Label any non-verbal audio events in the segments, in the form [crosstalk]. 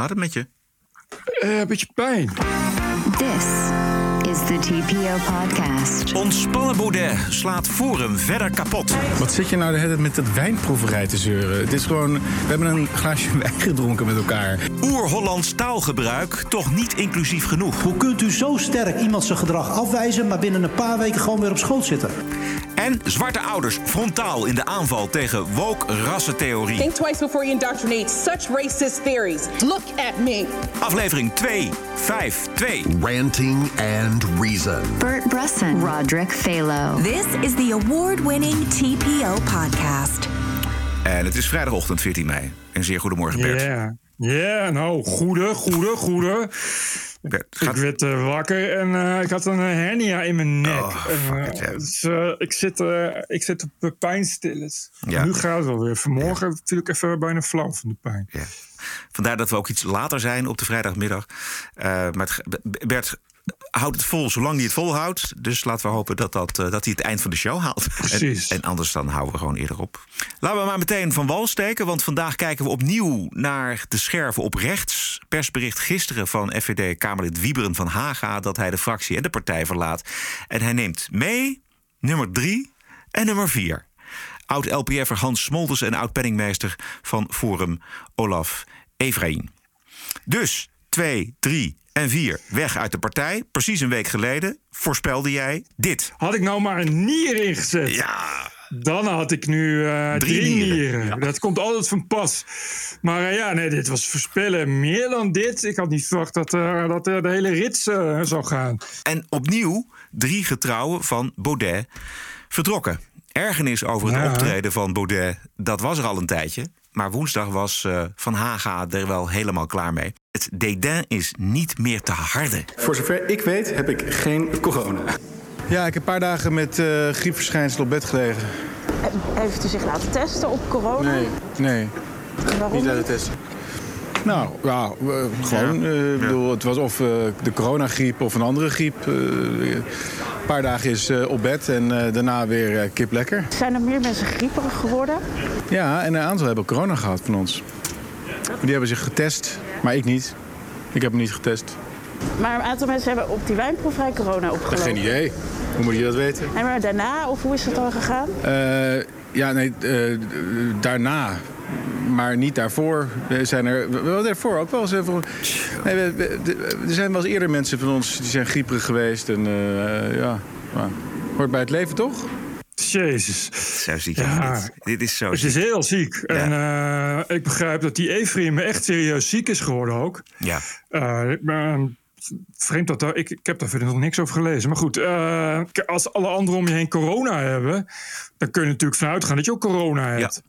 gaat het met je? Eh, een beetje pijn. This is the TPO podcast. Ontspannen Baudet slaat Forum verder kapot. Wat zit je nou de hele tijd met dat wijnproeverij te zeuren? Het is gewoon, we hebben een glaasje [laughs] wijn gedronken met elkaar. Oer-Hollands taalgebruik toch niet inclusief genoeg. Hoe kunt u zo sterk iemand zijn gedrag afwijzen, maar binnen een paar weken gewoon weer op school zitten? En zwarte ouders frontaal in de aanval tegen woke rassentheorie. Think twice before you indoctrinate such racist theories. Look at me. Aflevering 2, 5, 2. Ranting and Reason. Bert Brusson, Roderick Phalo. This is the award-winning TPO podcast. En het is vrijdagochtend 14 mei. En zeer goedemorgen Bert. Ja, ja, nou, goede, goede, goede. Ik gaat- werd eh, wakker en eh, ik had een eh, hernia in mijn nek. Oh, En, dus, ik, zit, ik zit op pijnstillers. Ja. Nu gaat het wel weer. Vanmorgen ik even bijna flauw van de pijn. Ja. Vandaar dat we ook iets later zijn op de vrijdagmiddag. Maar het, Bert houdt het vol zolang hij het volhoudt. Dus laten we hopen dat, dat, eh, dat hij het eind van de show haalt. Precies. En, en anders dan houden we gewoon eerder op. Laten we maar meteen van wal steken. Want vandaag kijken we opnieuw naar de scherven op rechts. Persbericht gisteren van FVD-Kamerlid Wieberen van Haga... dat hij de fractie en de partij verlaat. En hij neemt mee nummer drie en nummer vier. Oud-LPF'er Hans Smolders en oud-penningmeester van Forum Olaf Efraïn. Dus 2, 3 en 4 weg uit de partij. Precies een week geleden voorspelde jij dit. Had ik nou maar een nier ingezet, Ja, dan had ik nu eh, Drie drie, nieren. nieren. Dat komt altijd van pas. Maar eh, ja, nee, dit was voorspellen. Meer dan dit. Ik had niet verwacht dat, eh, dat de hele rits zou gaan. en opnieuw drie getrouwen van Baudet vertrokken. Ergernis over het Ja. optreden van Baudet, dat was er al een tijdje. Maar woensdag was eh, Van Haga er wel helemaal klaar mee. Het dédain is niet meer te harde. Voor zover ik weet heb ik geen corona. Ja, ik heb een paar dagen met eh griepverschijnselen op bed gelegen. Heeft u zich laten testen op corona? Nee, nee, Waarom niet laten testen. Nou, ja, gewoon. eh, ik bedoel, het was of eh, de coronagriep of een andere griep. Eh, een paar dagen is eh, op bed en eh, daarna weer eh, kip lekker. Zijn er meer mensen grieperig geworden? Ja, en een aantal hebben corona gehad van ons. Die hebben zich getest, maar ik niet. Ik heb hem niet getest. Maar een aantal mensen hebben op die wijnproeverij corona opgelopen. Geen idee. Hoe moet je dat weten? En maar daarna, of hoe is het dan gegaan? Eh, ja, nee, eh, daarna. Maar niet daarvoor. Er zijn er wel daarvoor ook wel eens. even- Nee, we- er zijn wel eens eerder mensen van ons die zijn grieperig geweest. En eh, ja, nou, hoort bij het leven toch? Jezus. Zo ziek je Ja. dit. Dit is zo Het is heel ziek. En eh, ik begrijp dat die Efraim echt serieus ziek is geworden ook. Ja. Eh, maar, vreemd dat daar, ik, ik heb daar verder nog niks over gelezen. Maar goed, eh, als alle anderen om je heen corona hebben, dan kun je natuurlijk vanuit gaan dat je ook corona hebt.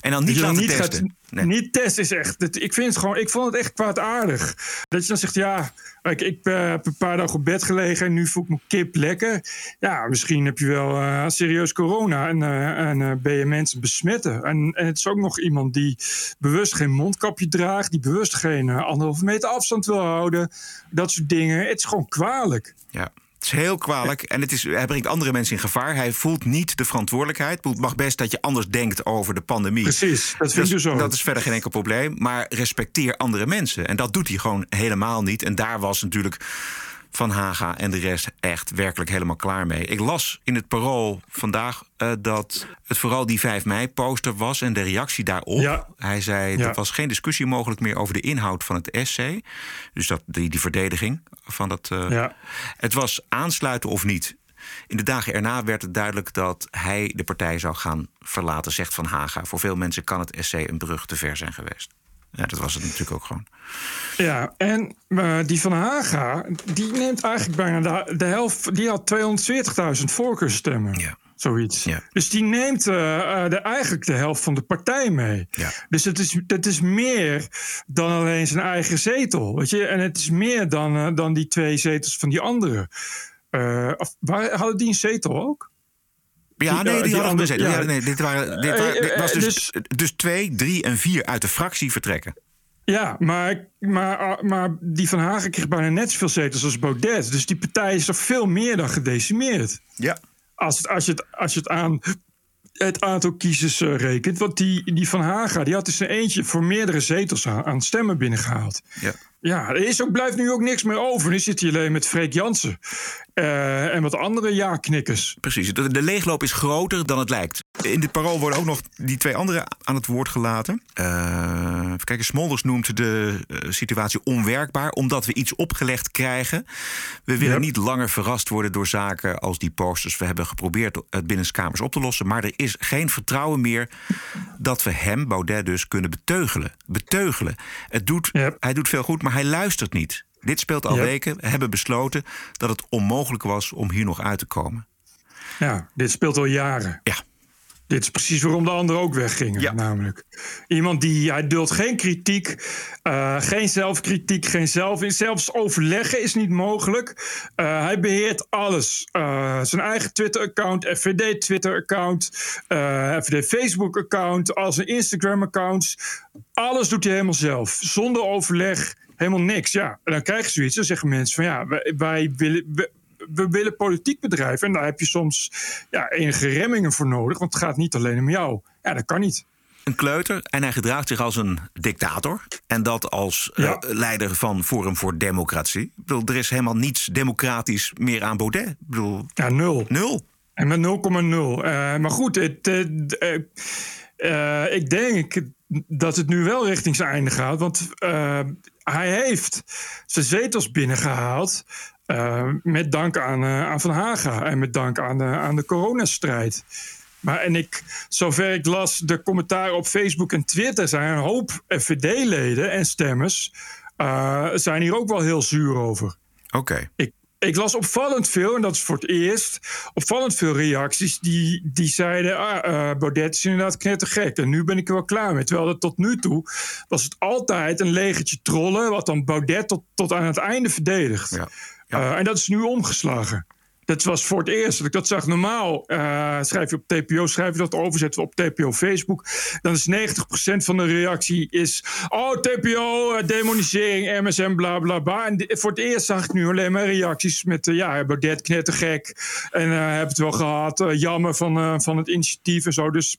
En dan niet laten testen. gaat- Nee. Niet testen is echt. het- ik vind het gewoon. Ik vond het echt kwaadaardig. Dat je dan zegt: ja, ik, ik eh, heb een paar dagen op bed gelegen en nu voel ik me kip lekker. Ja, misschien heb je wel eh, serieus corona en, eh, en ben je mensen besmetten. En, en het is ook nog iemand die bewust geen mondkapje draagt, die bewust geen anderhalve meter afstand wil houden. Dat soort dingen. Het is gewoon kwalijk. Ja. Het is heel kwalijk en het is, hij brengt andere mensen in gevaar. Hij voelt niet de verantwoordelijkheid. Het mag best dat je anders denkt over de pandemie. Precies, dat vind ik dus ook. dat is verder geen enkel probleem. Maar respecteer andere mensen. En dat doet hij gewoon helemaal niet. En daar was natuurlijk Van Haga en de rest echt werkelijk helemaal klaar mee. Ik las in het parool vandaag eh, dat het vooral die 5 mei-poster was en de reactie daarop. Ja. Hij zei Ja. er was geen discussie mogelijk meer over de inhoud van het essay. Dus dat, die, die verdediging van dat. eh, Ja. Het was aansluiten of niet. In de dagen erna werd het duidelijk dat hij de partij zou gaan verlaten, zegt Van Haga. Voor veel mensen kan het essay een brug te ver zijn geweest. Ja, dat was het natuurlijk ook gewoon. Ja, en eh, die van Haga, die neemt eigenlijk bijna de, de helft. Die had 240.000 voorkeurstemmen. Ja. Zoiets. Ja. Dus die neemt eh, de, eigenlijk de helft van de partij mee. Ja. Dus het is, het is meer dan alleen zijn eigen zetel. Weet je? En het is meer dan, dan die twee zetels van die anderen. Hadden die een zetel ook? Ja, nee, eh, die hadden. Ja, nee, dit, waren, dit, Eh, waren, dit eh, was dus, dus- dus twee, drie en vier uit de fractie vertrekken. Ja, maar, maar, ah, maar die van Hagen kreeg bijna net zoveel zetels als Baudet. Dus die partij is toch veel meer dan gedecimeerd. Ja. Als, het, als, je, het, als je het aan het aantal kiezers uh, rekent. Want die, die van Haga die had dus een eentje voor meerdere zetels aan, aan stemmen binnengehaald. Ja. Ja, er is ook, blijft nu ook niks meer over. Nu zit hij alleen met Freek Jansen. Uh, en wat andere ja-knikkers. Precies. De, de, leegloop is groter dan het lijkt. In dit parool worden ook nog die twee anderen aan het woord gelaten. Uh, kijk, Smolders noemt de uh, situatie onwerkbaar... omdat we iets opgelegd krijgen. We willen yep. niet langer verrast worden door zaken als die posters. We hebben geprobeerd het binnenskamers op te lossen... maar er is geen vertrouwen meer dat we hem, Baudet dus, kunnen beteugelen. Beteugelen. Het doet, yep. Hij doet veel goed, maar hij luistert niet. Dit speelt al weken. We hebben besloten dat het onmogelijk was om hier nog uit te komen. Ja, dit speelt al jaren. Ja. Dit is precies waarom de anderen ook weggingen, Ja. namelijk. Iemand die, hij duldt geen kritiek, eh, geen zelfkritiek, geen zelf... Zelfs overleggen is niet mogelijk. Eh, hij beheert alles. Eh, zijn eigen Twitter-account, FVD-Twitter-account... eh, FVD-Facebook-account, al zijn Instagram-accounts. Alles doet hij helemaal zelf. Zonder overleg, helemaal niks. Ja, en dan krijg je zoiets. Dan zeggen mensen van ja, wij, wij willen... we willen politiek bedrijven. En daar heb je soms ja, enige remmingen voor nodig. Want het gaat niet alleen om jou. Ja, dat kan niet. Een kleuter en hij gedraagt zich als een dictator. En dat als eh, leider van Forum voor Democratie. Ik bedoel, er is helemaal niets democratisch meer aan Baudet. Ik bedoel, Ja, nul. nul. En met 0,0. Eh, maar goed, het, eh, ik denk dat het nu wel richting zijn einde gaat. Want hij heeft zijn zetels binnengehaald. Eh, met dank aan, eh, aan Van Haga en met dank aan de, aan de coronastrijd. Maar en ik, zover ik las, de commentaren op Facebook en Twitter zijn een hoop FVD-leden en stemmers. eh, zijn hier ook wel heel zuur over. Oké. Ik, ik las opvallend veel, en dat is voor het eerst, opvallend veel reacties die, die zeiden: ah, Baudet is inderdaad knettergek. En nu ben ik er wel klaar mee. Terwijl dat tot nu toe was het altijd een legertje trollen, wat dan Baudet tot, tot aan het einde verdedigt. Ja. Eh, en dat is nu omgeslagen. Dat was voor het eerst dat ik dat zag. Normaal eh, schrijf je op TPO, schrijf je dat over, zetten we op TPO Facebook. Dan is 90% van de reactie is... Oh, TPO, eh, demonisering, MSM, bla bla bla. En voor het eerst zag ik nu alleen maar reacties met... eh, ja, Baudet knettergek. En heb het wel gehad. eh, jammer van, van het initiatief en zo. Dus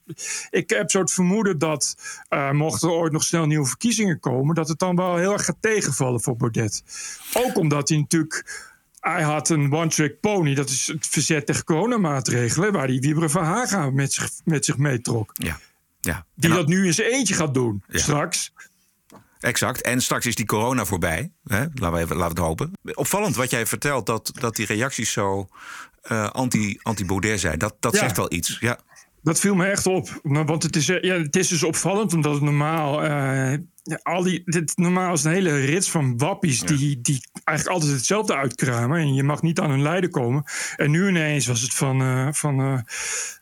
ik heb zo het vermoeden dat... mochten er ooit nog snel nieuwe verkiezingen komen... dat het dan wel heel erg gaat tegenvallen voor Baudet. Ook omdat hij natuurlijk... Hij had een one-trick pony, dat is het verzet tegen coronamaatregelen, waar die Wieberen van Haga met zich, met zich meetrok. Ja. ja. Die dat nu in zijn eentje gaat doen, Ja. straks. Exact. En straks is die corona voorbij. Hè? Laten, we even, laten we het hopen. Opvallend wat jij vertelt, dat, dat die reacties zo anti- anti-Baudet zijn. Dat, dat Ja. zegt wel iets. Ja. Dat viel me echt op. Want het is, eh, ja, het is dus opvallend, omdat het normaal. eh, al die, dit, normaal is een hele rits van wappies die, die eigenlijk altijd hetzelfde uitkramen. En je mag niet aan hun lijden komen. En nu ineens was het van. eh, van eh,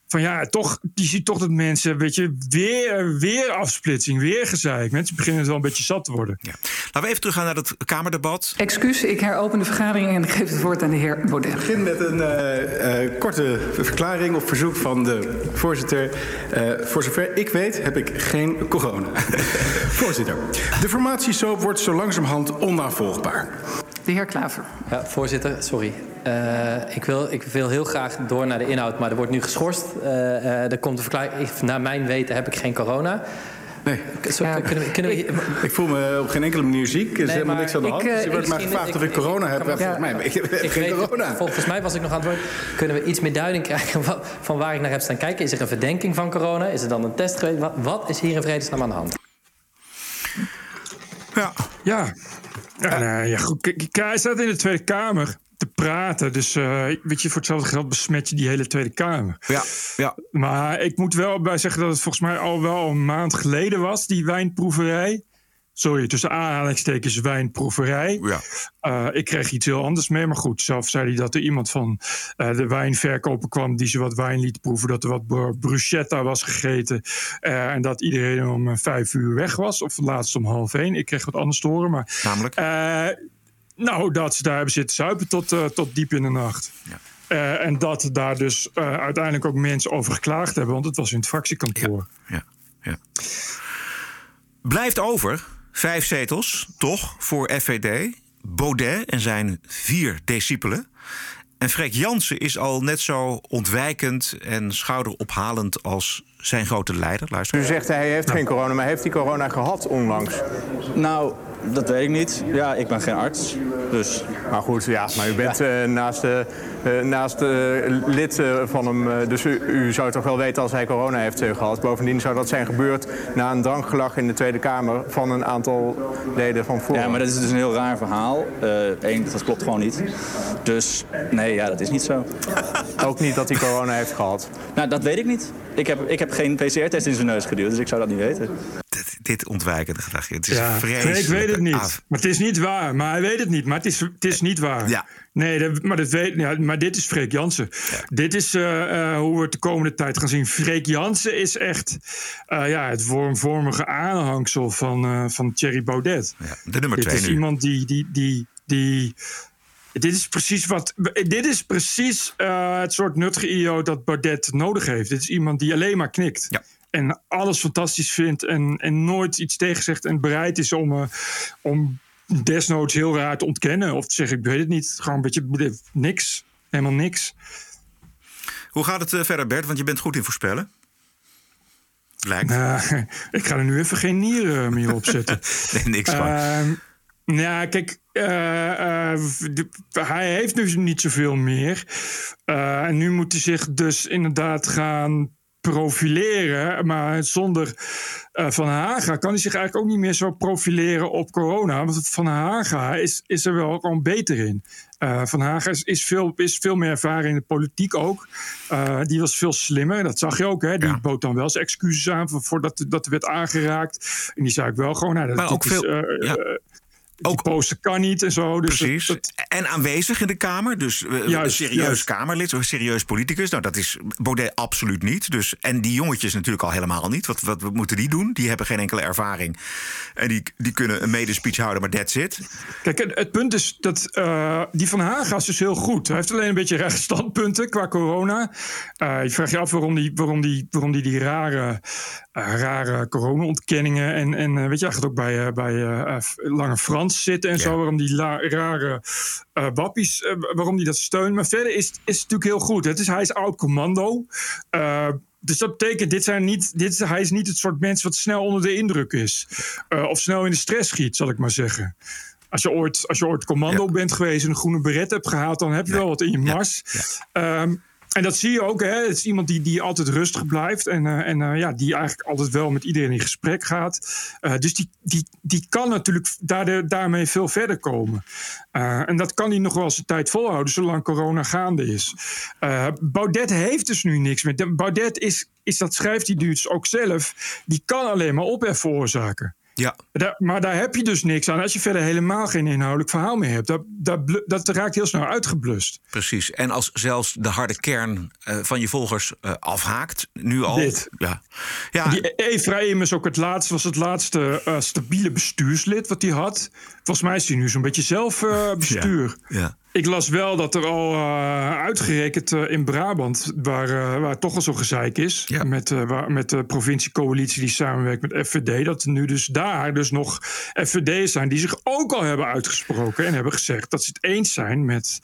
van ja, toch, je ziet toch dat mensen, weet je, weer, weer afsplitsing, weer gezeik. Mensen beginnen het wel een beetje zat te worden. Ja. Laten we even teruggaan naar het Kamerdebat. Excuus, ik heropen de vergadering en ik geef het woord aan de heer Baudet. Ik begin met een eh, eh, korte verklaring op verzoek van de voorzitter. Eh, voor zover ik weet heb ik geen corona. [laughs] voorzitter, de formatiesoap wordt zo langzamerhand onnavolgbaar. De heer Klaver. Ja, voorzitter, sorry. Eh, ik, wil, ik wil heel graag door naar de inhoud, maar er wordt nu geschorst. Eh, eh, er komt een verklaring. Ik- Naar mijn weten heb ik geen corona. Nee. Zo, kunnen we, kunnen we, Ik voel me op geen enkele manier ziek. Er is Nee, helemaal maar niks aan de ik, hand. eh, Dus er wordt ik- mij gevraagd of ik corona heb. Volgens mij, ik heb ik geen weet- corona. Volgens mij was ik nog aan het woord. Kunnen we iets meer duiding krijgen van, van waar ik naar heb staan kijken? Is er een verdenking van corona? Is er dan een test geweest? Wat, wat is hier in vredesnaam aan de hand? Ja. Ja, ja, nou ja goed. Hij staat in de Tweede Kamer te praten. Dus eh, weet je, voor hetzelfde geld besmet je die hele Tweede Kamer. Ja, ja. Maar ik moet wel bij zeggen dat het volgens mij al wel een maand geleden was, die wijnproeverij. Sorry, tussen aanhalingstekens wijnproeverij. Ja. Eh, ik kreeg iets heel anders mee, maar goed. Zelf zei hij dat er iemand van eh, de wijnverkoper kwam die ze wat wijn liet proeven. Dat er wat br- bruschetta was gegeten. eh, en dat iedereen om vijf uur weg was. Of laatst om half één. Ik kreeg wat anders te horen. Maar, Namelijk? nou, dat ze daar hebben zitten zuipen tot, tot diep in de nacht. Ja. En dat daar dus uiteindelijk ook mensen over geklaagd hebben, want het was in het fractiekantoor. Ja, ja. Blijft over vijf zetels, toch, voor FVD. Baudet en zijn vier discipelen. En Freek Jansen is al net zo ontwijkend en schouderophalend als zijn grote leider. Luister. U zegt hij heeft geen corona, maar heeft hij corona gehad onlangs? Nou, dat weet ik niet. Ja, ik ben geen arts. Dus. Maar goed, ja, maar u bent uh, naast, uh, naast uh, lid van hem. dus u, u, zou toch wel weten als hij corona heeft gehad. Bovendien zou dat zijn gebeurd na een drankgelag in de Tweede Kamer van een aantal leden van Forum. Ja, maar dat is dus een heel raar verhaal. Eén, dat klopt gewoon niet. Dus nee, ja, dat is niet zo. [laughs] Ook niet dat hij corona heeft gehad? Nou, dat weet ik niet. Ik heb, ik heb geen PCR-test in zijn neus geduwd, dus ik zou dat niet weten. Dit, ontwijkende gedrag. Het is ja, vreselijk. Ik weet het niet. Maar het is niet waar. Maar hij weet het niet. Maar het is, het is niet waar. Ja. Nee, dat, maar, dat weet, ja, maar dit is Freek Jansen. Dit is uh, uh, hoe we het de komende tijd gaan zien. Freek Jansen is echt uh, ja, het vormvormige aanhangsel van, van Thierry Baudet. Ja, de nummer dit twee is nu. iemand die, die, die, die dit is precies wat. Dit is precies het soort nuttige IO dat Baudet nodig heeft. Dit is iemand die alleen maar knikt. Ja. En alles fantastisch vindt en, en nooit iets tegenzegt en bereid is om, uh, om desnoods heel raar te ontkennen. Of te zeggen, ik weet het niet. Gewoon een beetje niks. Helemaal niks. Hoe gaat het uh, verder, Bert? Want je bent goed in voorspellen. Lijkt. Uh, [laughs] ik ga er nu even geen nieren meer op zetten. [laughs] nee, niks van. Uh, ja, kijk, uh, uh, de, hij heeft nu niet zoveel meer. Uh, en nu moet hij zich dus inderdaad gaan profileren. Maar zonder Van Haga kan hij zich eigenlijk ook niet meer zo profileren op corona. Want Van Haga is, is er wel gewoon beter in. Van Haga is, is, veel, is veel meer ervaren in de politiek ook. die was veel slimmer, dat zag je ook. Hè? Die ja. bood dan wel zijn excuses aan voordat dat werd aangeraakt. En die zei ik wel gewoon... Nou, dat, maar ook is, veel... Ja ook posten kan niet en zo. Dus Precies. Dat, En aanwezig in de Kamer. Dus uh, Juist, een serieus juist. Kamerlid, een serieus politicus. Nou, dat is Baudet absoluut niet. Dus, en die jongetjes natuurlijk al helemaal niet. Wat, wat, wat moeten die doen? Die hebben geen enkele ervaring. En die, die kunnen een medespeech houden, maar that's it. Kijk, het, het punt is dat uh, die van Haga is dus heel goed. Hij heeft alleen een beetje rechte standpunten qua corona. Uh, je vraagt je af waarom die, waarom die, waarom die, die rare, rare corona-ontkenningen... en, en weet je, gaat ook bij, bij Lange Frans zitten en Ja. zo... waarom die la- rare uh, wappies, uh, waarom die dat steunt. Maar verder is, is het natuurlijk heel goed. Het is, hij is oud commando. Uh, dus dat betekent, dit zijn niet, dit, hij is niet het soort mens wat snel onder de indruk is. Of snel in de stress schiet, zal ik maar zeggen. Als je ooit, als je ooit commando ja. bent geweest en een groene beret hebt gehaald, dan heb je wel wat in je mars. Um, en dat zie je ook. Hè? Het is iemand die, die altijd rustig blijft. En, uh, en uh, ja, die eigenlijk altijd wel met iedereen in gesprek gaat. Uh, dus die, die, die kan natuurlijk daardoor, daarmee veel verder komen. en dat kan hij nog wel een tijd volhouden, zolang corona gaande is. Baudet heeft dus nu niks meer. Baudet is, is, dat schrijft hij dus ook zelf, die kan alleen maar ophef veroorzaken. Ja. Maar daar heb je dus niks aan als je verder helemaal geen inhoudelijk verhaal meer hebt. Dat, dat, dat raakt heel snel uitgeblust. Precies. En als zelfs de harde kern uh, van je volgers uh, afhaakt, nu al. Dit. Ja. ja. Die is ook het laatste, was het laatste uh, stabiele bestuurslid wat hij had. Volgens mij is hij nu zo'n beetje zelf bestuur. Ja. ja. Ik las wel dat er al uh, uitgerekend uh, in Brabant, waar, uh, waar toch al zo gezeik is, ja. met, waar, met de provinciecoalitie die samenwerkt met FVD, dat nu dus daar dus nog FVD's zijn die zich ook al hebben uitgesproken en hebben gezegd dat ze het eens zijn met,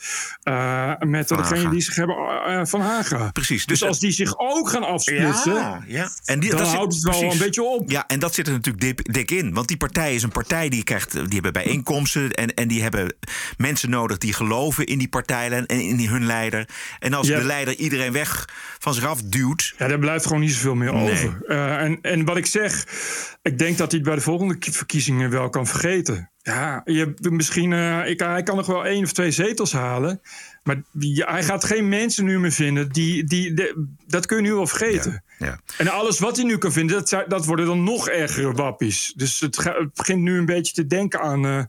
met degene die zich hebben van Haga. Precies. Dus, dus als die zich ook gaan afsplitsen, ja, ja. En die, dan dat houdt zit, het wel precies. een beetje op. Ja, en dat zit er natuurlijk dik, dik in. Want die partij is een partij die krijgt, die hebben bijeenkomsten en, en die hebben mensen nodig die geloven in die partijlijn en in hun leider. En als Ja. de leider iedereen weg van zich af duwt. Ja, daar blijft gewoon niet zoveel meer Nee. over. Uh, en, en wat ik zeg, ik denk dat hij het bij de volgende ki- verkiezingen wel kan vergeten. Ja, je, misschien, uh, ik, hij kan nog wel één of twee zetels halen. Maar hij gaat geen mensen nu meer vinden. Die, die, de- dat kun je nu wel vergeten. Ja. En alles wat hij nu kan vinden, dat, zijn- dat worden dan nog ergere wappies. Dus het, ga- het begint nu een beetje te denken aan, eh,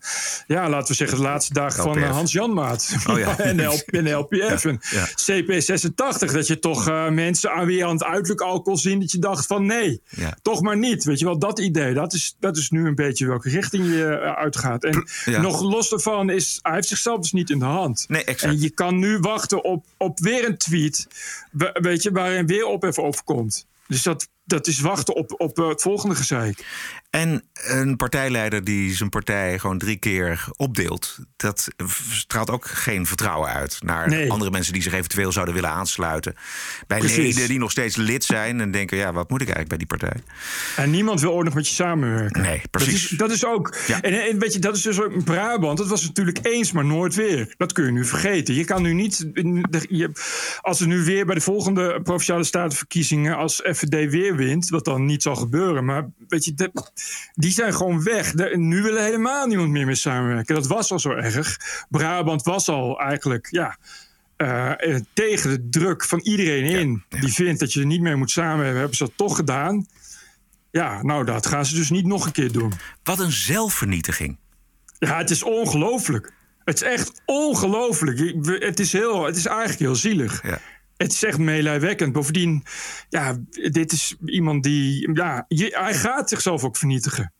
ja, laten we zeggen, de laatste dagen van eh, Hans Janmaat. Oh ja. [laughs] en, de L- en LPF Ja, en ja. CP86. Dat je toch eh, mensen aan wie je aan het uiterlijk alcohol zien, dat je dacht van nee, Ja. toch maar niet. Weet je wel, dat idee, dat is, dat is nu een beetje welke richting je uitgaat. En Ja. nog los daarvan is, hij heeft zichzelf dus niet in de hand. Nee, exact. En je kan nu wachten op, op weer een tweet, we- weet je, waarin weer ophef overkomt. Dus dat, dat is wachten op, op eh, het volgende gezeik. En een partijleider die zijn partij gewoon drie keer opdeelt, dat straalt ook geen vertrouwen uit naar Nee. andere mensen die zich eventueel zouden willen aansluiten. Bij Precies. leden die nog steeds lid zijn en denken: ja, wat moet ik eigenlijk bij die partij? En niemand wil ooit nog met je samenwerken. Nee, precies. Dat is, dat is ook. Ja. En, en weet je, dat is dus ook in Brabant. Dat was natuurlijk eens, maar nooit weer. Dat kun je nu vergeten. Je kan nu niet. Je, als er nu weer bij de volgende provinciale statenverkiezingen. als FVD weer wint, wat dan niet zal gebeuren. Maar weet je, dat- die zijn gewoon weg. De- nu wil helemaal niemand meer mee samenwerken. Dat was al zo erg. Brabant was al eigenlijk. Ja, eh, eh, tegen de druk van iedereen in. Die vindt dat je er niet mee moet samenwerken. Hebben ze dat toch gedaan. Ja, nou, dat gaan ze dus niet nog een keer doen. Wat een zelfvernietiging. Ja, het is ongelooflijk. Het is echt ongelooflijk. Het is, heel, het is eigenlijk heel zielig. Het is echt meelijwekkend. Bovendien, ja, dit is iemand die... Ja, je- hij gaat zichzelf ook vernietigen.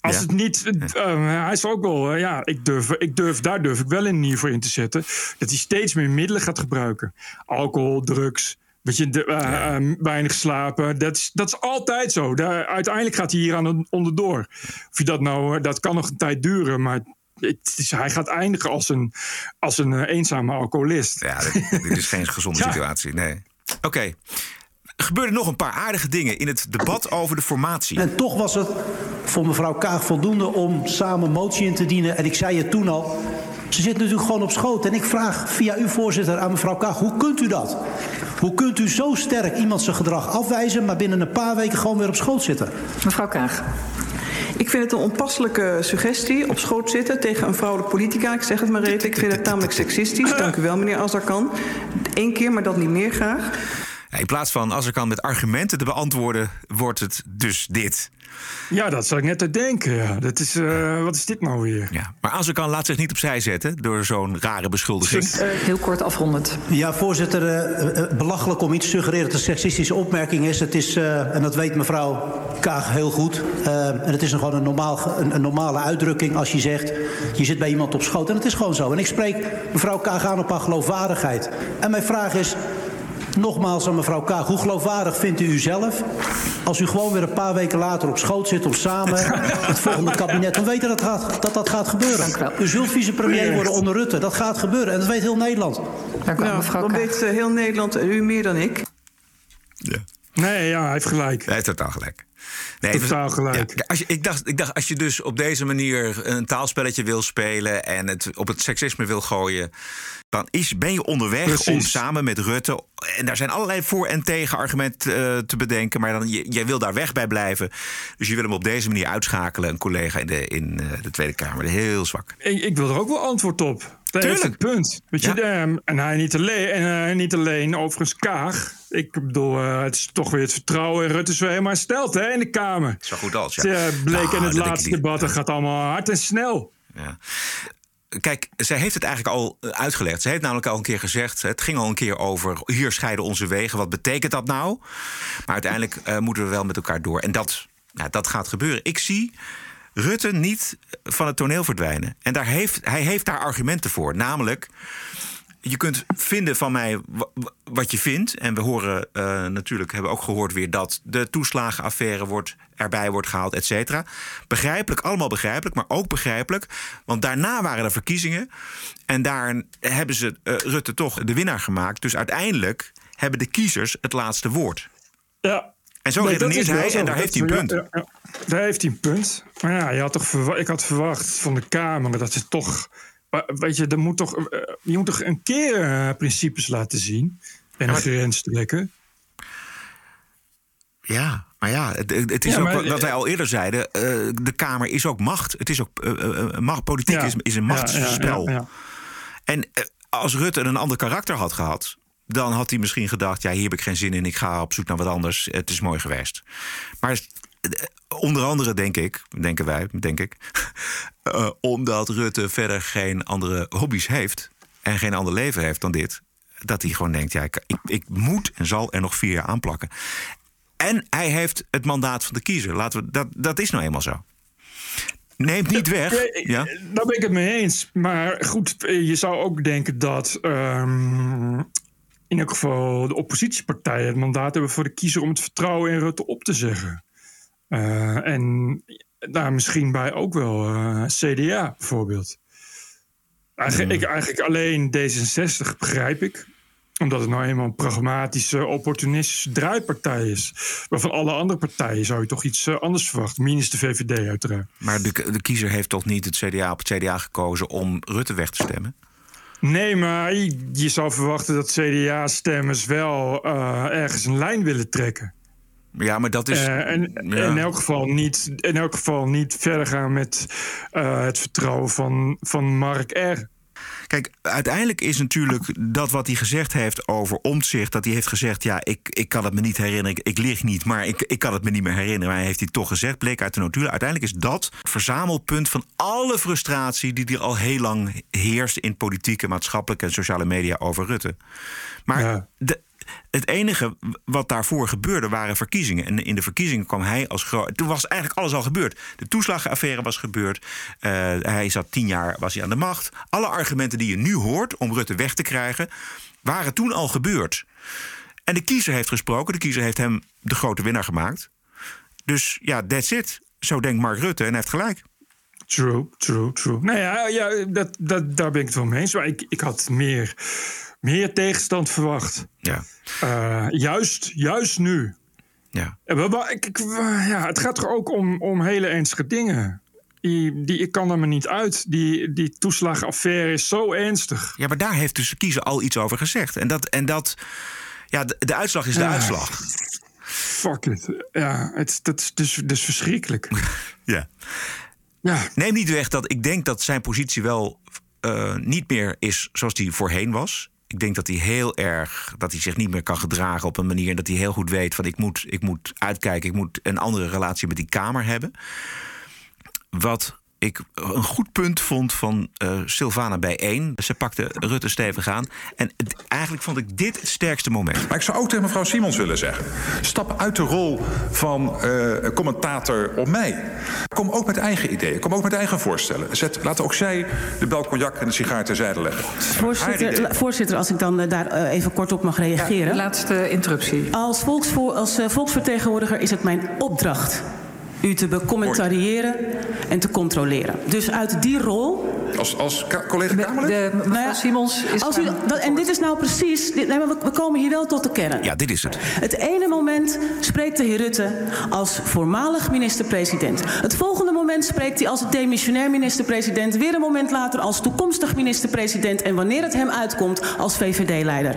Als Ja. het niet... eh, hij is ook wel... eh, ja, ik durf, ik durf, daar durf ik wel een nieuw voor in te zetten. Dat hij steeds meer middelen gaat gebruiken. Alcohol, drugs... Weet je, de, eh, eh, weinig slapen. Dat is, dat is altijd zo. Daar, uiteindelijk gaat hij hier aan onderdoor. Of je dat nou... eh, Dat kan nog een tijd duren, maar... Het is, hij gaat eindigen als een, als een eh, eenzame alcoholist. Ja, dit, dit is geen gezonde [laughs] Ja. situatie. Nee. Oké. Er gebeurden nog een paar aardige dingen in het debat over de formatie. En toch was het voor mevrouw Kaag voldoende om samen motie in te dienen. En ik zei het toen al. Ze zit natuurlijk gewoon op schoot. En ik vraag via uw voorzitter aan mevrouw Kaag: hoe kunt u dat? Hoe kunt u zo sterk iemand zijn gedrag afwijzen, maar binnen een paar weken gewoon weer op schoot zitten? Mevrouw Kaag. Ik vind het een onpasselijke suggestie, op schoot zitten tegen een vrouwelijke politica. Ik zeg het maar even, ik vind het namelijk seksistisch. Dank u wel, meneer Azarkan. Eén keer, maar dat niet meer graag. In plaats van als er kan met argumenten te beantwoorden, wordt het dus dit. Ja, dat zat ik net te denken. Ja. Dat is, eh, wat is dit nou weer? Ja. Maar als er kan, laat zich niet opzij zetten door zo'n rare beschuldiging. Heel kort afrondend. Ja, voorzitter, eh, eh, belachelijk om iets te suggereren dat het een seksistische opmerking is. Het is, eh, en dat weet mevrouw Kaag heel goed. eh, en het is gewoon een, normaal, een, een normale uitdrukking als je zegt... je zit bij iemand op schoot. En het is gewoon zo. En ik spreek mevrouw Kaag aan op haar geloofwaardigheid. En mijn vraag is... Nogmaals aan mevrouw Kaag, hoe geloofwaardig vindt u uzelf... als u gewoon weer een paar weken later op schoot zit... om samen [laughs] het volgende kabinet... dan weet u dat gaat, dat, dat gaat gebeuren. U zult vicepremier worden onder Rutte. Dat gaat gebeuren. En dat weet heel Nederland. Dank u wel, Nou, mevrouw dan Kaag. weet eh, heel Nederland, en u meer dan ik. Nee, ja, hij heeft gelijk. Hij heeft totaal gelijk. Totaal gelijk. Ja, als je, ik, dacht, ik dacht, als je dus op deze manier een taalspelletje wil spelen en het op het seksisme wil gooien, dan is, ben je onderweg Precies. om samen met Rutte. En daar zijn allerlei voor- en tegenargumenten eh, te bedenken, maar dan, je, jij wil daar weg bij blijven. Dus je wil hem op deze manier uitschakelen, een collega in de, in, eh, de Tweede Kamer. Heel zwak. Ik, ik wil er ook wel antwoord op. Dat is Tuurlijk. het punt. Weet je, en hij niet alleen, en, eh, niet alleen overigens Kaag. Ik bedoel, eh, het is toch weer het vertrouwen in Rutte is weer helemaal hersteld hè, in de Kamer. Zo goed als, ja. Het bleek Nou, in het denk ik laatste debat, dat gaat allemaal hard en snel. Ja. Kijk, zij heeft het eigenlijk al eh, uitgelegd. Ze heeft namelijk al een keer gezegd: het ging al een keer over hier scheiden onze wegen. Wat betekent dat nou? Maar uiteindelijk eh, moeten we wel met elkaar door. En dat, nou, dat gaat gebeuren. Ik zie Rutte niet van het toneel verdwijnen. En daar heeft, hij heeft daar argumenten voor. Namelijk. Je kunt vinden van mij wa- wa- wat je vindt. En we horen eh, natuurlijk, hebben ook gehoord weer dat de toeslagenaffaire wordt, erbij wordt gehaald, et cetera. Begrijpelijk, allemaal begrijpelijk, maar ook begrijpelijk. Want daarna waren er verkiezingen. En daar hebben ze eh, Rutte toch de winnaar gemaakt. Dus uiteindelijk hebben de kiezers het laatste woord. Ja. En zo Nee, redeneert hij en daar heeft hij een punt. ja, ja, ja. Daar heeft hij een punt. Maar ja, je had toch ik had verwacht van de Kamer dat ze toch. Weet je, er moet toch, eh, je moet toch een keer eh, principes laten zien. En een grens trekken. Ja, maar ja, het, het is Ja, ook maar- wat- wat wij al eerder zeiden. eh, de Kamer is ook macht. Het is ook eh, eh, eh, macht. Politiek Ja. is, is een machtsspel. ja. En eh, als Rutte een ander karakter had gehad, dan had hij misschien gedacht: ja, hier heb ik geen zin in. Ik ga op zoek naar wat anders. Het is mooi geweest. Maar eh, onder andere denk ik, denken wij, denk ik, [laughs] eh, omdat Rutte verder geen andere hobby's heeft en geen ander leven heeft dan dit, dat hij gewoon denkt: ja, ik, ik, ik moet en zal er nog vier jaar aanplakken. En hij heeft het mandaat van de kiezer. Laten we, dat, dat is nou eenmaal zo. Neemt niet weg. Ja? Daar ben ik het mee eens. Maar goed, je zou ook denken dat ehm, in elk geval de oppositiepartijen het mandaat hebben voor de kiezer om het vertrouwen in Rutte op te zeggen. Uh, en daar misschien bij ook wel uh, CDA bijvoorbeeld. Eigenlijk, ik, eigenlijk alleen D66 begrijp ik omdat het nou eenmaal een pragmatische, opportunistische draaipartij is. Waarvan alle andere partijen zou je toch iets uh, anders verwachten. Minus de VVD uiteraard. Maar de, de kiezer heeft toch niet het CDA op het CDA gekozen om Rutte weg te stemmen? Nee, maar je zou verwachten dat CDA-stemmers wel uh, ergens een lijn willen trekken. Ja, maar dat is. Uh, en ja. in, elk geval niet, in elk geval niet verder gaan met uh, het vertrouwen van, van Mark R. Kijk, uiteindelijk is natuurlijk dat wat hij gezegd heeft over omzicht. Dat hij heeft gezegd: Ja, ik, ik kan het me niet herinneren. Ik, ik lig niet, maar ik, ik kan het me niet meer herinneren. Maar hij heeft hij toch gezegd, bleek uit de notulen. Uiteindelijk is dat het verzamelpunt van alle frustratie die er al heel lang heerst in politieke, maatschappelijke en sociale media over Rutte. Maar ja. de, het enige wat daarvoor gebeurde waren verkiezingen. En in de verkiezingen kwam hij als groot. Toen was eigenlijk alles al gebeurd. De toeslagenaffaire was gebeurd. Uh, hij zat tien jaar was hij aan de macht. Alle argumenten die je nu hoort om Rutte weg te krijgen, waren toen al gebeurd. En de kiezer heeft gesproken. De kiezer heeft hem de grote winnaar gemaakt. Dus ja, that's it. Zo denkt Mark Rutte en hij heeft gelijk. True, true, true. Nou ja, ja dat, dat, daar ben ik het wel mee eens. Maar ik, ik had meer meer tegenstand verwacht. Ja. Uh, juist, juist nu. Ja. Ja, het gaat er ook om, om hele ernstige dingen. Die, die, ik kan er maar niet uit. Die, die toeslagaffaire is zo ernstig. Ja, maar daar heeft dus de kiezer al iets over gezegd. En dat, en dat ja, de, de uitslag is de Ja. uitslag. Fuck it. Ja, het, dat is dus, dus verschrikkelijk. [laughs] Ja. Neem niet weg dat ik denk dat zijn positie wel eh, niet meer is zoals die voorheen was. Ik denk dat hij heel erg dat hij zich niet meer kan gedragen op een manier dat hij heel goed weet van ik moet, ik moet uitkijken, ik moet een andere relatie met die Kamer hebben. Wat ik een goed punt vond van uh, Sylvana bijeen. Ze pakte Rutte stevig aan. En het, eigenlijk vond ik dit het sterkste moment. Maar ik zou ook tegen mevrouw Simons willen zeggen: stap uit de rol van uh, commentator op mij. Kom ook met eigen ideeën, kom ook met eigen voorstellen. Zet, laat ook zij de bel cognac en de sigaar terzijde leggen. Voorzitter, voorzitter als ik dan uh, daar even kort op mag reageren. Ja, laatste interruptie. Als, volksvoor, als volksvertegenwoordiger is het mijn opdracht u te becommentariëren en te controleren. Dus uit die rol. Als, als collega Kamerlid? De, mevrouw nou ja, Simons is. Als u, dat, en dit is nou precies. Dit, nee, maar we, we, komen hier wel tot de kern. Ja, dit is het. Het ene moment spreekt de heer Rutte als voormalig minister-president. Het volgende moment spreekt hij als demissionair minister-president. Weer een moment later als toekomstig minister-president. En wanneer het hem uitkomt als VVD-leider.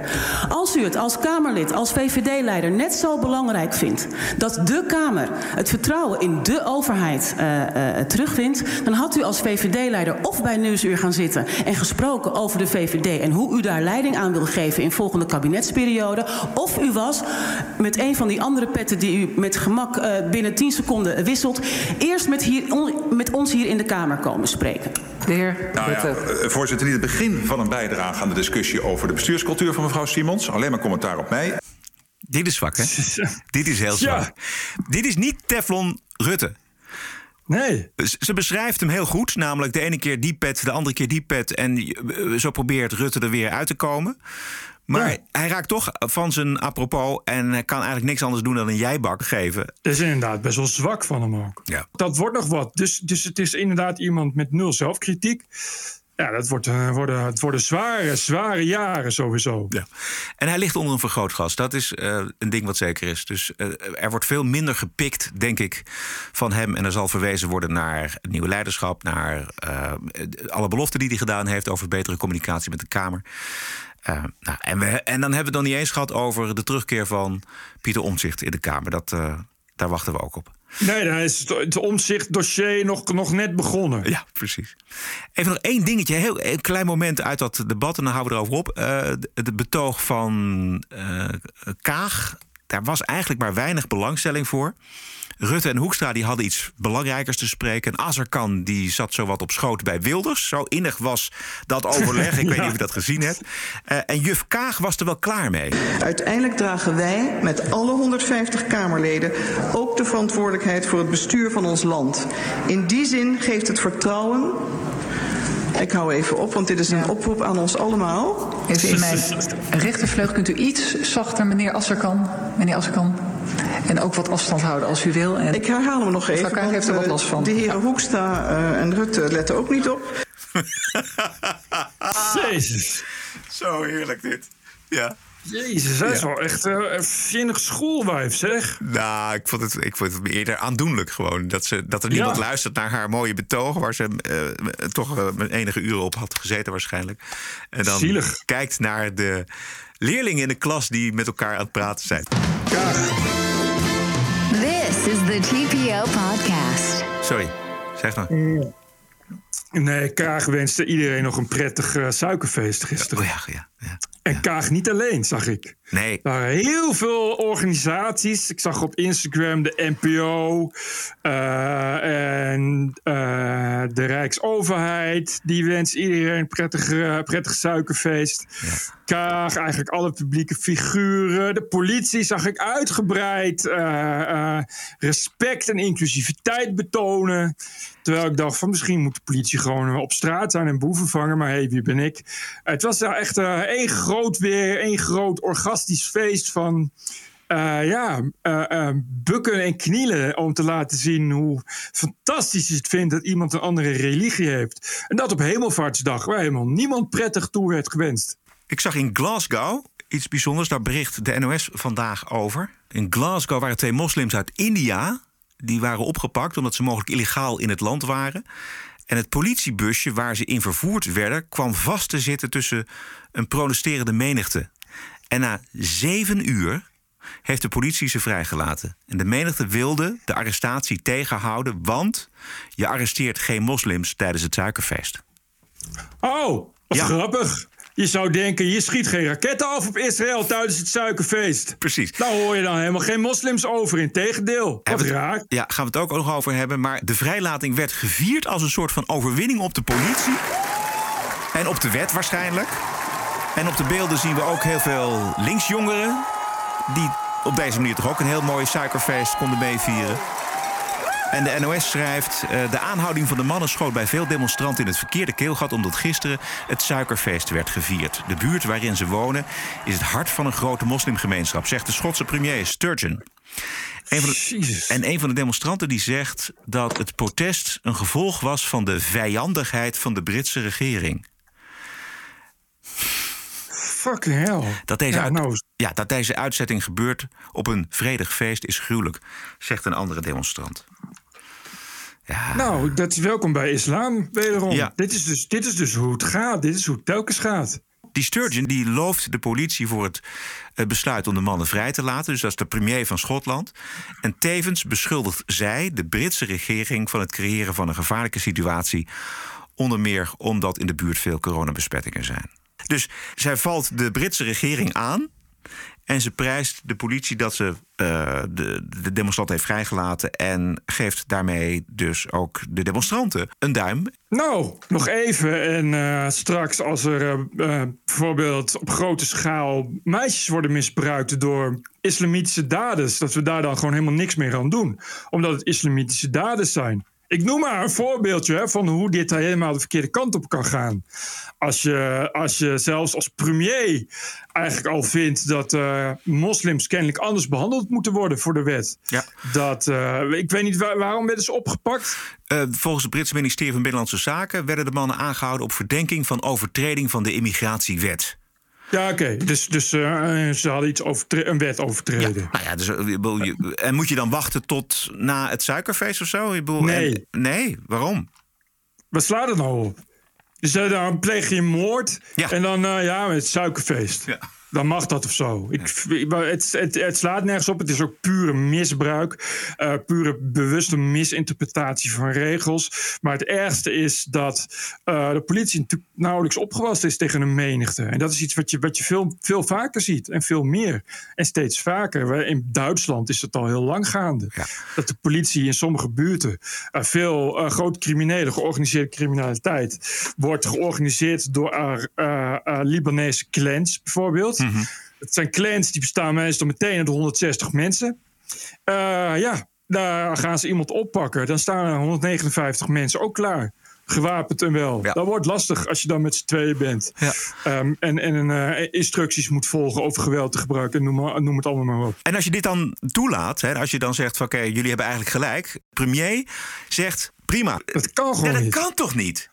Als u het als Kamerlid, als VVD-leider net zo belangrijk vindt dat de Kamer het vertrouwen in de overheid uh, uh, terugvindt, dan had u als VVD-leider of bij Nieuwsuur gaan zitten en gesproken over de VVD en hoe u daar leiding aan wil geven in volgende kabinetsperiode. Of u was met een van die andere petten die u met gemak uh, binnen 10 seconden wisselt, eerst met, hier, on, met ons hier in de Kamer komen spreken. De heer nou ja, voorzitter, niet het begin van een bijdrage aan de discussie over de bestuurscultuur van mevrouw Simons. Alleen maar commentaar op mij. Dit is zwak, hè? [laughs] Dit is heel zwak. Ja. Dit is niet Teflon Rutte. Nee. Ze beschrijft hem heel goed. Namelijk de ene keer die pet, de andere keer die pet. En zo probeert Rutte er weer uit te komen. Maar ja. hij raakt toch van zijn apropos en hij kan eigenlijk niks anders doen dan een jijbak geven. Dat is inderdaad best wel zwak van hem ook. Ja. Dat wordt nog wat. Dus, dus het is inderdaad iemand met nul zelfkritiek. Ja, dat wordt, uh, worden, het worden zware, zware jaren sowieso. Ja. En hij ligt onder een vergrootglas. Dat is uh, een ding wat zeker is. Dus uh, er wordt veel minder gepikt, denk ik, van hem. En er zal verwezen worden naar het nieuwe leiderschap... naar alle beloften die hij gedaan heeft... over betere communicatie met de Kamer. Nou, en, we, en dan hebben we het niet eens gehad over de terugkeer van Pieter Omtzigt in de Kamer. Dat, daar wachten we ook op. Nee, dan is het omzichtdossier nog, nog net begonnen. Ja, precies. Even nog één dingetje, heel een klein moment uit dat debat en dan houden we erover op. Het betoog van Kaag, daar was eigenlijk maar weinig belangstelling voor. Rutte en Hoekstra die hadden iets belangrijkers te spreken. En Azarkan die zat zo wat op schoot bij Wilders. Zo innig was dat overleg. Ik ja. [laughs] weet niet of je dat gezien hebt. Uh, en juf Kaag was er wel klaar mee. Uiteindelijk dragen wij met alle 150 Kamerleden... ook de verantwoordelijkheid voor het bestuur van ons land. In die zin geeft het vertrouwen... Ik hou even op, want dit is een oproep aan ons allemaal. Even in mijn rechtervleug kunt u iets zachter, meneer Asserkan. Meneer Asserkan. En ook wat afstand houden als u wil. En Ik herhaal hem nog even. Elkaar heeft er wat eh, last van. De heren Hoekstra eh, en Rutte letten ook niet op. [laughs] Jezus. Zo heerlijk dit. Ja. Jezus, dat is Ja. wel echt eh, een vinnig schoolwijf, zeg. Nou, ik vond, het, ik vond het eerder aandoenlijk gewoon. Dat, ze, dat er niemand Ja. luistert naar haar mooie betoog... waar ze eh, toch eh, met enige uren op had gezeten waarschijnlijk. En dan Zielig. kijkt naar de leerlingen in de klas... die met elkaar aan het praten zijn. This is the TPO podcast. Sorry, zeg maar. Nee, Kaag wenste iedereen nog een prettig eh, suikerfeest gisteren. Oh ja, ja, ja. En Kaag niet alleen, zag ik. Nee. Er waren heel veel organisaties. Ik zag op Instagram de NPO eh, en eh, de Rijksoverheid. Die wens iedereen een prettig, eh, prettig suikerfeest. Kaag, eigenlijk alle publieke figuren. De politie zag ik uitgebreid respect en inclusiviteit betonen. Terwijl ik dacht van misschien moet de politie gewoon op straat zijn en boeven vangen. Maar hé, hey, wie ben ik? Het was daar echt één groot weer, één groot orgastisch feest van... eh, ja, eh, eh, bukken en knielen om te laten zien hoe fantastisch je het vindt dat iemand een andere religie heeft. En dat op Hemelvaartsdag, waar helemaal niemand prettig toe werd gewenst. Ik zag in Glasgow iets bijzonders. Daar bericht de NOS vandaag over. In Glasgow waren twee moslims uit India. Die waren opgepakt omdat ze mogelijk illegaal in het land waren. En het politiebusje waar ze in vervoerd werden... kwam vast te zitten tussen een protesterende menigte. En na zeven uur heeft de politie ze vrijgelaten. En de menigte wilde de arrestatie tegenhouden... want je arresteert geen moslims tijdens het suikerfeest. Oh, wat Ja. grappig. Je zou denken, je schiet geen raketten af op Israël tijdens het suikerfeest. Precies. Daar hoor je dan helemaal geen moslims over. Integendeel. Wat raar. Ja, gaan we het ook nog over hebben. Maar de vrijlating werd gevierd als een soort van overwinning op de politie. En op de wet waarschijnlijk. En op de beelden zien we ook heel veel linksjongeren... die op deze manier toch ook een heel mooi suikerfeest konden meevieren. En de NOS schrijft... eh, de aanhouding van de mannen schoot bij veel demonstranten in het verkeerde keelgat... omdat gisteren het suikerfeest werd gevierd. De buurt waarin ze wonen is het hart van een grote moslimgemeenschap... zegt de Schotse premier Sturgeon. Een de, en een van de demonstranten die zegt dat het protest een gevolg was van de vijandigheid van de Britse regering. Fucking hell. Dat deze, Ja, uit- nou, ja, dat deze uitzetting gebeurt op een vredig feest is gruwelijk, zegt een andere demonstrant. Nou, dat is welkom bij islam, wederom. Ja. Dit, is dus, dit is dus hoe het gaat. Dit is hoe het telkens gaat. Die Sturgeon die looft de politie voor het eh, besluit om de mannen vrij te laten. Dus dat is de premier van Schotland. En tevens beschuldigt zij de Britse regering van het creëren van een gevaarlijke situatie. Onder meer omdat in de buurt veel coronabesmettingen zijn. Dus zij valt de Britse regering aan. En ze prijst de politie dat ze eh, de, de demonstrant heeft vrijgelaten. En geeft daarmee dus ook de demonstranten een duim. Nou, nog even. En eh, straks als er eh, bijvoorbeeld op grote schaal meisjes worden misbruikt door islamitische daders, dat we daar dan gewoon helemaal niks meer aan doen. Omdat het islamitische daders zijn. Ik noem maar een voorbeeldje hè, van hoe dit helemaal de verkeerde kant op kan gaan. Als je, als je zelfs als premier eigenlijk al vindt dat eh, moslims kennelijk anders behandeld moeten worden voor de wet. Ja. Dat, eh, ik weet niet waar- waarom werden ze opgepakt. Eh, volgens het Britse ministerie van Binnenlandse Zaken werden de mannen aangehouden op verdenking van overtreding van de immigratiewet. Ja, oké. Dus, dus eh, ze hadden iets overtre- een wet overtreden. Nou ja, dus, eh, je- en moet je dan wachten tot na het suikerfeest of zo? Bedoel, Nee. en- nee, waarom? Wat slaat het nou op? Dus eh, dan pleeg je moord en dan eh, ja, het suikerfeest. Dan mag dat of zo. Ik, het, het, het slaat nergens op. Het is ook pure misbruik. eh, pure bewuste misinterpretatie van regels. Maar het ergste is dat eh, de politie natuurlijk nauwelijks opgewassen is tegen een menigte. En dat is iets wat je, wat je veel, veel vaker ziet. En veel meer. En steeds vaker. In Duitsland is het al heel lang gaande. Dat de politie in sommige buurten eh, veel grote criminelen, georganiseerde criminaliteit, wordt georganiseerd door Libanese clans bijvoorbeeld. Het zijn clans die bestaan meestal meteen uit 160 mensen. Eh, ja, daar gaan ze iemand oppakken. Dan staan er 159 mensen ook klaar. gewapend en wel. Dat wordt lastig als je dan met z'n tweeën bent. Ehm, en en uh, instructies moet volgen over geweld te gebruiken. Noem, maar, noem het allemaal maar op. En als je dit dan toelaat, hè, als je dan zegt van oké, jullie hebben eigenlijk gelijk. Premier zegt prima. Dat kan gewoon dat niet. kan toch niet?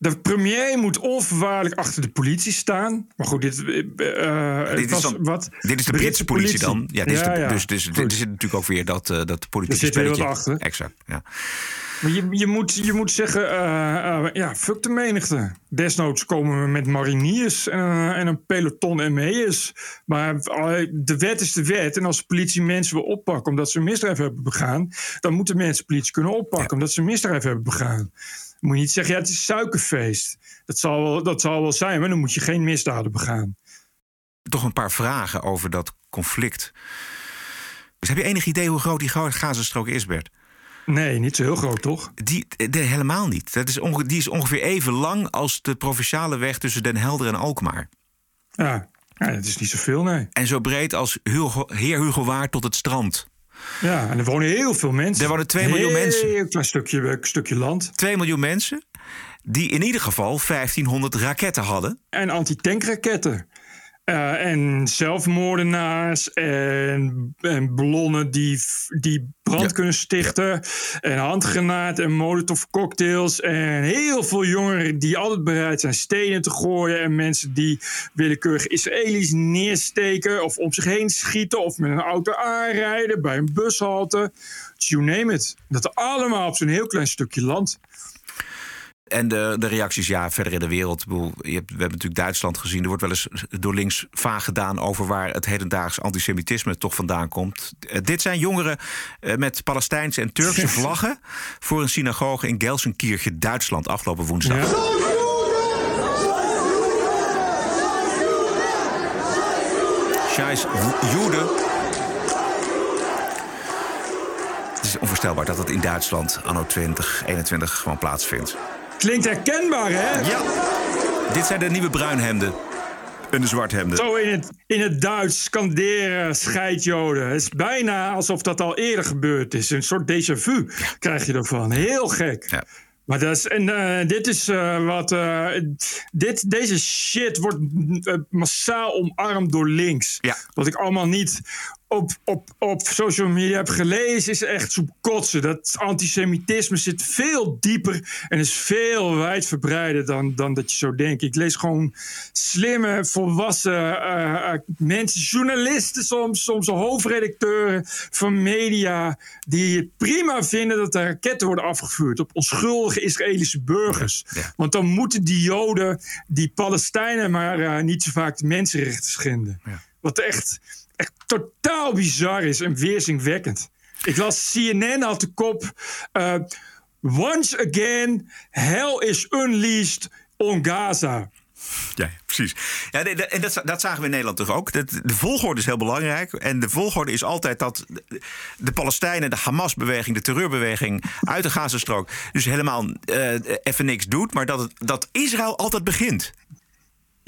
De premier moet onvoorwaardelijk achter de politie staan. Maar goed, dit, uh, dit, is, dan, wat, dit is de Britse politie, dan. Ja, dit is de, Dus, dus er zit natuurlijk ook weer dat, uh, dat politieke er zit spelletje. achter. Exact, ja. Maar je, je, moet, je moet zeggen, uh, ja, fuck de menigte. Desnoods komen we met mariniers en, en een peloton ME'ers. Maar de wet is de wet. En als de politie mensen wil oppakken omdat ze een misdrijf hebben begaan... dan moeten mensen politie kunnen oppakken omdat ze een misdrijf hebben begaan. Moet je niet zeggen, ja, het is suikerfeest. Dat zal, wel, dat zal wel zijn, maar dan moet je geen misdaden begaan. Toch een paar vragen over dat conflict. Dus heb je enig idee hoe groot die Gazastrook is, Bert? Nee, niet zo heel groot, toch? Die, de, helemaal niet. Dat is onge, die is ongeveer even lang als de provinciale weg tussen Den Helder en Alkmaar. Ja, ja dat is niet zoveel, nee. En zo breed als Hugo, Heer Hugo Waard tot het strand. Ja, en er wonen heel veel mensen. Er wonen 2 miljoen mensen. Een klein stukje, stukje land. 2 miljoen mensen die in ieder geval 1500 raketten hadden. En antitankraketten. Uh, en zelfmoordenaars en, en ballonnen die, die brand ja. kunnen stichten. En handgranaten en molotov cocktails. En heel veel jongeren die altijd bereid zijn stenen te gooien. En mensen die willekeurig Israëli's neersteken. Of om zich heen schieten. Of met een auto aanrijden bij een bushalte. You name it. Dat allemaal op zo'n heel klein stukje land. En de, de reacties, ja, verder in de wereld. Je hebt, we hebben natuurlijk Duitsland gezien. Er wordt wel eens door links vaag gedaan over waar het hedendaags antisemitisme toch vandaan komt. Uh, dit zijn jongeren uh, met Palestijnse en Turkse [laughs] vlaggen voor een synagoge in Gelsenkirchen, Duitsland, afgelopen woensdag. Ja. Scheiß Joden. Het is onvoorstelbaar dat het in Duitsland anno 2021 gewoon plaatsvindt. Klinkt herkenbaar, hè? Ja. Dit zijn de nieuwe bruinhemden. En de zwarthemden. Zo in het, in het Duits skanderen scheidjoden. Het is bijna alsof dat al eerder gebeurd is. Een soort déjà vu krijg je ervan. Heel gek. Ja. Maar dat is, en uh, dit is uh, wat. Uh, dit, deze shit wordt massaal omarmd door links. Ja. Wat ik allemaal niet op, op, op social media heb gelezen, is echt zo kotsen. Dat antisemitisme zit veel dieper en is veel wijdverbreider dan, dan dat je zo denkt. Ik lees gewoon slimme, volwassen mensen, journalisten soms, soms hoofdredacteuren van media, die het prima vinden dat er raketten worden afgevuurd op onschuldige Israëlische burgers. Ja, ja. Want dan moeten die Joden, die Palestijnen, maar uh, niet zo vaak de mensenrechten schenden. Ja. Wat echt, echt totaal bizar is en weerzinwekkend. Ik las CNN had de kop. Uh, Once again, hell is unleashed on Gaza. Ja, precies. Ja, en dat, dat zagen we in Nederland toch ook. De, de volgorde is heel belangrijk. En de volgorde is altijd dat de Palestijnen, de Hamas-beweging, de terreurbeweging uit de Gazastrook, dus helemaal uh, even niks doet. Maar dat, dat Israël altijd begint.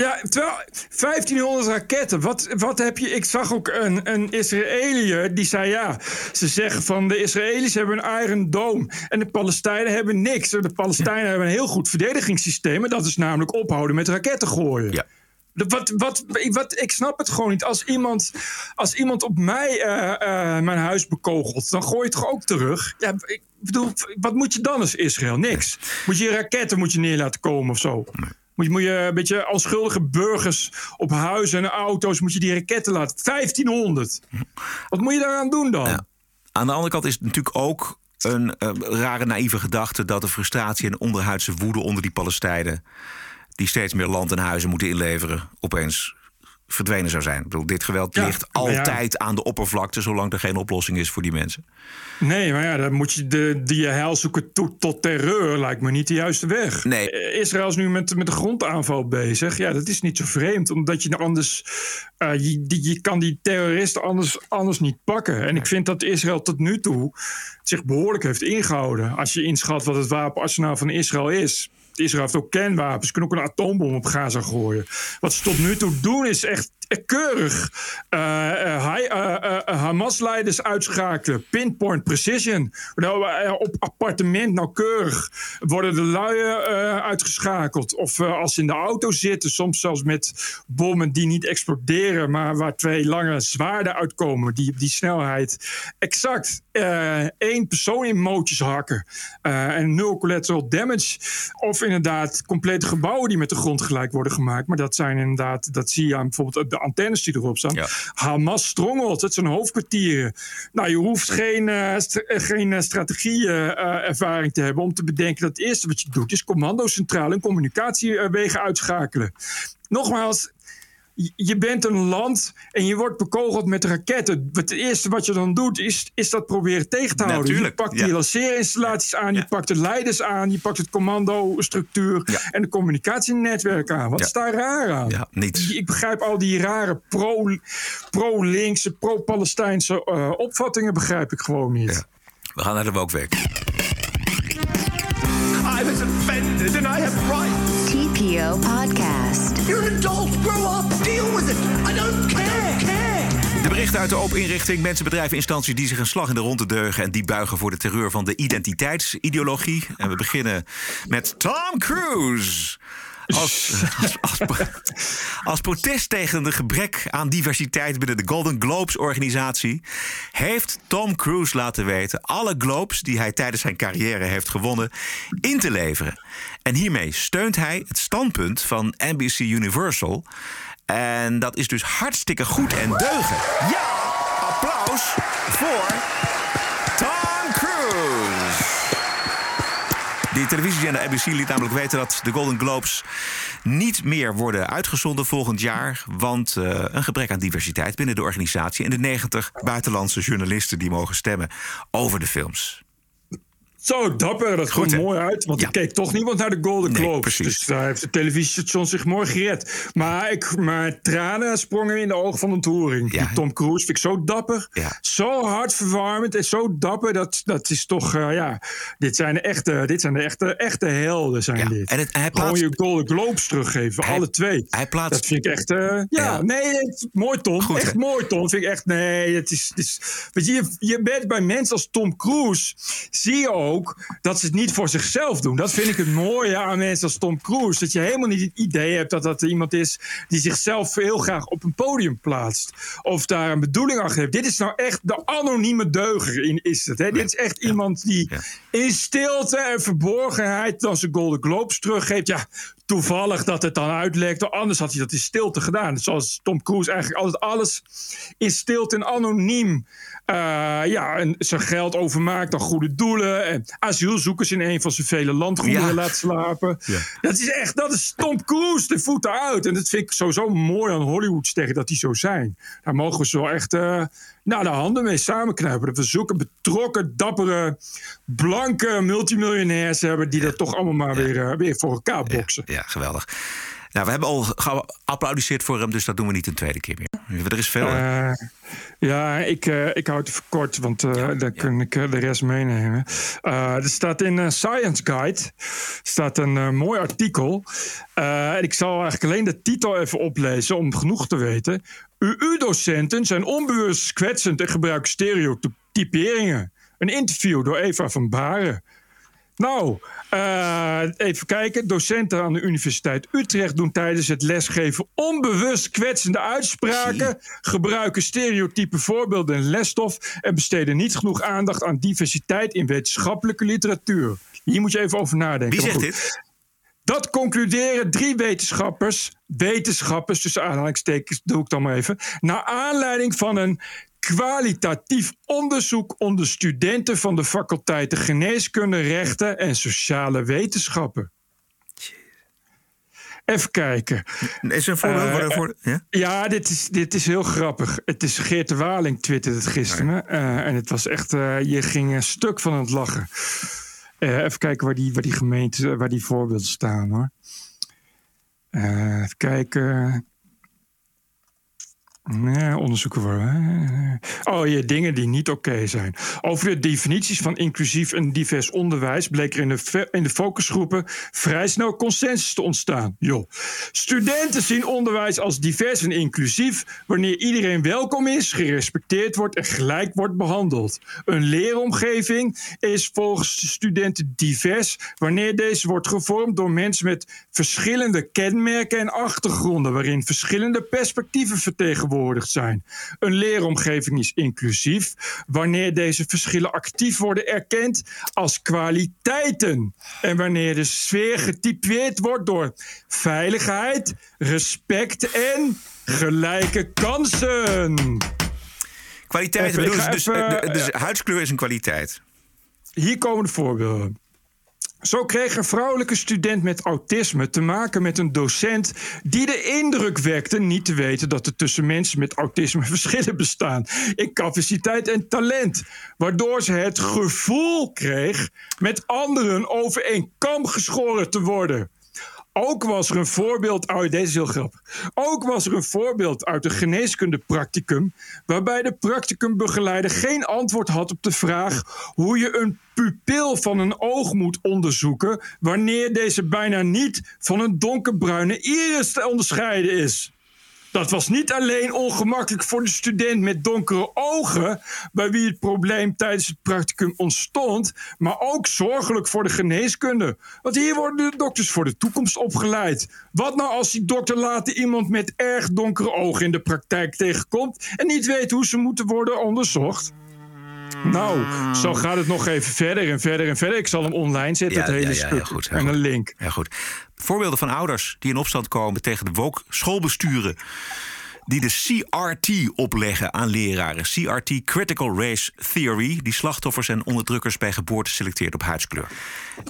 Ja, terwijl 1500 raketten. Wat, wat heb je? Ik zag ook een, een Israëliër die zei: ja, ze zeggen van de Israëli's hebben een Iron Dome en de Palestijnen hebben niks. De Palestijnen ja. hebben een heel goed verdedigingssysteem. En dat is namelijk ophouden met raketten gooien. Ja. Wat, wat, wat, ik snap het gewoon niet. Als iemand, als iemand op mij uh, uh, mijn huis bekogelt, dan gooi je het toch ook terug? Ja, ik bedoel, wat moet je dan als Israël? Niks. Moet je raketten moet je neer laten komen of zo? Nee. Moet je, moet je een beetje onschuldige burgers op huizen en auto's... moet je die raketten laten. 1500. Wat moet je daaraan doen dan? Aan de andere kant is het natuurlijk ook een uh, rare naïeve gedachte... dat de frustratie en onderhuidse woede onder die Palestijnen... die steeds meer land en huizen moeten inleveren... opeens verdwenen zou zijn. Ik bedoel, dit geweld ja, ligt altijd ja. aan de oppervlakte... zolang er geen oplossing is voor die mensen. Nee, maar ja, dan moet je de, die heil zoeken tot, tot terreur. Lijkt me niet de juiste weg. Nee. Israël is nu met, met de grondaanval bezig. Ja, dat is niet zo vreemd. Omdat je anders... Uh, je, die, je kan die terroristen anders, anders niet pakken. En ik vind dat Israël tot nu toe zich behoorlijk heeft ingehouden. Als je inschat wat het wapenarsenaal van Israël is... Israël heeft ook kernwapens. Kunnen ook een atoombom op Gaza gooien. Wat ze tot nu toe doen is echt keurig uh, uh, Hamas-leiders uitschakelen. Pinpoint precision. Nou, op appartement nauwkeurig worden de luien uitgeschakeld. Of als ze in de auto zitten, soms zelfs met bommen die niet exploderen, maar waar twee lange zwaarden uitkomen, die op die snelheid exact één persoon in mootjes hakken. en nul collateral damage. Of inderdaad complete gebouwen die met de grond gelijk worden gemaakt. Maar dat zijn inderdaad, dat zie je aan bijvoorbeeld de antennes die erop staan. Hamas strongelt, het zijn hoofdkwartieren. Nou, je hoeft geen, uh, st geen uh, strategieervaring te hebben om te bedenken dat het eerste wat je doet is commandocentrale en communicatiewegen uitschakelen. Nogmaals, je bent een land en je wordt bekogeld met raketten. Het eerste wat je dan doet, is, is dat proberen tegen te houden. Natuurlijk, je pakt ja. die lanceerinstallaties aan, je pakt de leiders aan, je pakt het commandostructuur en de communicatienetwerk aan. Wat is daar raar aan? Ja, niets. Ik begrijp al die rare pro- pro-linkse, pro-Palestijnse eh, opvattingen begrijp ik gewoon niet. We gaan naar de Wokweek. I was offended and I have rights. TPO Podcast. You're an adult. Grow up. Deal with it. I don't care. De berichten uit de open inrichting, mensen, bedrijven, instanties die zich een slag in de ronde deugen en die buigen voor de terreur van de identiteitsideologie. En we beginnen met Tom Cruise. Als, protest tegen de gebrek aan diversiteit binnen de Golden Globes organisatie heeft Tom Cruise laten weten alle Globes die hij tijdens zijn carrière heeft gewonnen in te leveren. En hiermee steunt hij het standpunt van NBC Universal. En dat is dus hartstikke goed en deugen. Ja, applaus voor Die televisiezender NBC liet namelijk weten dat de Golden Globes niet meer worden uitgezonden volgend jaar. Want uh, een gebrek aan diversiteit binnen de organisatie en de 90 buitenlandse journalisten die mogen stemmen over de films. Zo dapper, dat Goed, mooi uit. Want Ja. er keek toch niemand naar de Golden Globes. Dus daar heeft het televisiestation zich mooi gered. Maar, ik, maar tranen sprongen in de ogen van ontroering. Die Tom Cruise vind ik zo dapper. Zo hartverwarmend en zo dapper. Dat, dat is toch, eh, ja... Dit zijn de echte, dit zijn de echte, echte helden, zijn dit. en het- hij Gewoon plaatst- je Golden Globes teruggeven, Hij- alle twee. hij plaatst- Dat vind ik echt... eh, ja, Ja. nee, het- mooi Tom. Goed, echt hè? mooi Tom. Vind ik echt, nee, het is... Het is weet je, je, je bent bij mensen als Tom Cruise... zie je ook dat ze het niet voor zichzelf doen. Dat vind ik het mooie aan mensen als Tom Cruise. Dat je helemaal niet het idee hebt dat dat iemand is... die zichzelf heel graag op een podium plaatst. Of daar een bedoeling achter heeft. Dit is nou echt de anonieme deuger in is het. Hè? Dit is echt iemand die in stilte en verborgenheid... dan zijn Golden Globes teruggeeft. Ja, toevallig dat het dan uitlekt. Anders had hij dat in stilte gedaan. Zoals Tom Cruise eigenlijk altijd alles in stilte en anoniem... eh, ja, en zijn geld overmaakt aan goede doelen. En asielzoekers in een van zijn vele landgoederen Ja. laat slapen. Dat is echt, dat is Tom Cruise de voeten uit. En dat vind ik sowieso mooi aan Hollywoodsterren dat die zo zijn. Daar mogen we zo echt nou, de handen mee samenknijpen. Dat we zulke betrokken, dappere, blanke multimiljonairs hebben... die dat toch allemaal maar weer, eh, weer voor elkaar boksen. Ja, geweldig. Nou, we hebben al geapplaudisseerd voor hem, dus dat doen we niet een tweede keer meer. Er is veel. Eh, ja, ik, eh, ik hou het kort, want eh, dan kan ik de rest meenemen. Er staat in Science Guide staat een mooi artikel. En ik zal eigenlijk alleen de titel even oplezen om genoeg te weten. UU-docenten zijn onbewust kwetsend en gebruiken stereotyperingen. Een interview door Eva van Baren. Nou, eh, even kijken. Docenten aan de Universiteit Utrecht doen tijdens het lesgeven onbewust kwetsende uitspraken, gebruiken stereotype voorbeelden en lesstof en besteden niet genoeg aandacht aan diversiteit in wetenschappelijke literatuur. Hier moet je even over nadenken. Wie zegt dit? Dat concluderen drie wetenschappers, wetenschappers, tussen aanhalingstekens doe ik dan maar even, naar aanleiding van een kwalitatief onderzoek onder studenten van de faculteiten Geneeskunde, Rechten en Sociale Wetenschappen. Even kijken. Is er een voorbeeld waarvoor? Ja? Ja, dit is, dit is heel grappig. Het is Geert de Waling twitterde het gisteren. Eh, en het was echt, je ging een stuk van het lachen. Even kijken waar die, waar die gemeenten, waar die voorbeelden staan hoor. Even kijken. Nee, onderzoeken worden. Oh ja, dingen die niet oké zijn. Over de definities van inclusief en divers onderwijs bleek er in de, in de focusgroepen vrij snel consensus te ontstaan. Jo. Studenten zien onderwijs als divers en inclusief wanneer iedereen welkom is, gerespecteerd wordt en gelijk wordt behandeld. Een leeromgeving is volgens de studenten divers wanneer deze wordt gevormd door mensen met verschillende kenmerken en achtergronden, waarin verschillende perspectieven vertegenwoordigd zijn. Een leeromgeving is inclusief wanneer deze verschillen actief worden erkend als kwaliteiten. En wanneer de sfeer getypeerd wordt door veiligheid, respect en gelijke kansen. Kwaliteit, dus, dus, dus eh, huidskleur is een kwaliteit. Hier komen de voorbeelden. Zo kreeg een vrouwelijke student met autisme te maken met een docent die de indruk wekte niet te weten dat er tussen mensen met autisme [laughs] verschillen bestaan in capaciteit en talent, waardoor ze het gevoel kreeg met anderen over één kam geschoren te worden. Ook was er een voorbeeld uit, deze is heel grappig. Ook was er een voorbeeld uit geneeskundepracticum, waarbij de practicumbegeleider geen antwoord had op de vraag hoe je een pupil van een oog moet onderzoeken wanneer deze bijna niet van een donkerbruine iris te onderscheiden is. Dat was niet alleen ongemakkelijk voor de student met donkere ogen, bij wie het probleem tijdens het practicum ontstond, maar ook zorgelijk voor de geneeskunde. Want hier worden de dokters voor de toekomst opgeleid. Wat nou als die dokter later iemand met erg donkere ogen in de praktijk tegenkomt en niet weet hoe ze moeten worden onderzocht? Nou, zo gaat het nog even verder en verder en verder. Ik zal hem online zetten, Ja, het hele ja, ja, stuk. goed, en een link. Ja, goed. Voorbeelden van ouders die in opstand komen tegen de woke schoolbesturen. Die de CRT opleggen aan leraren. CRT, Critical Race Theory, die slachtoffers en onderdrukkers bij geboorte selecteert op huidskleur.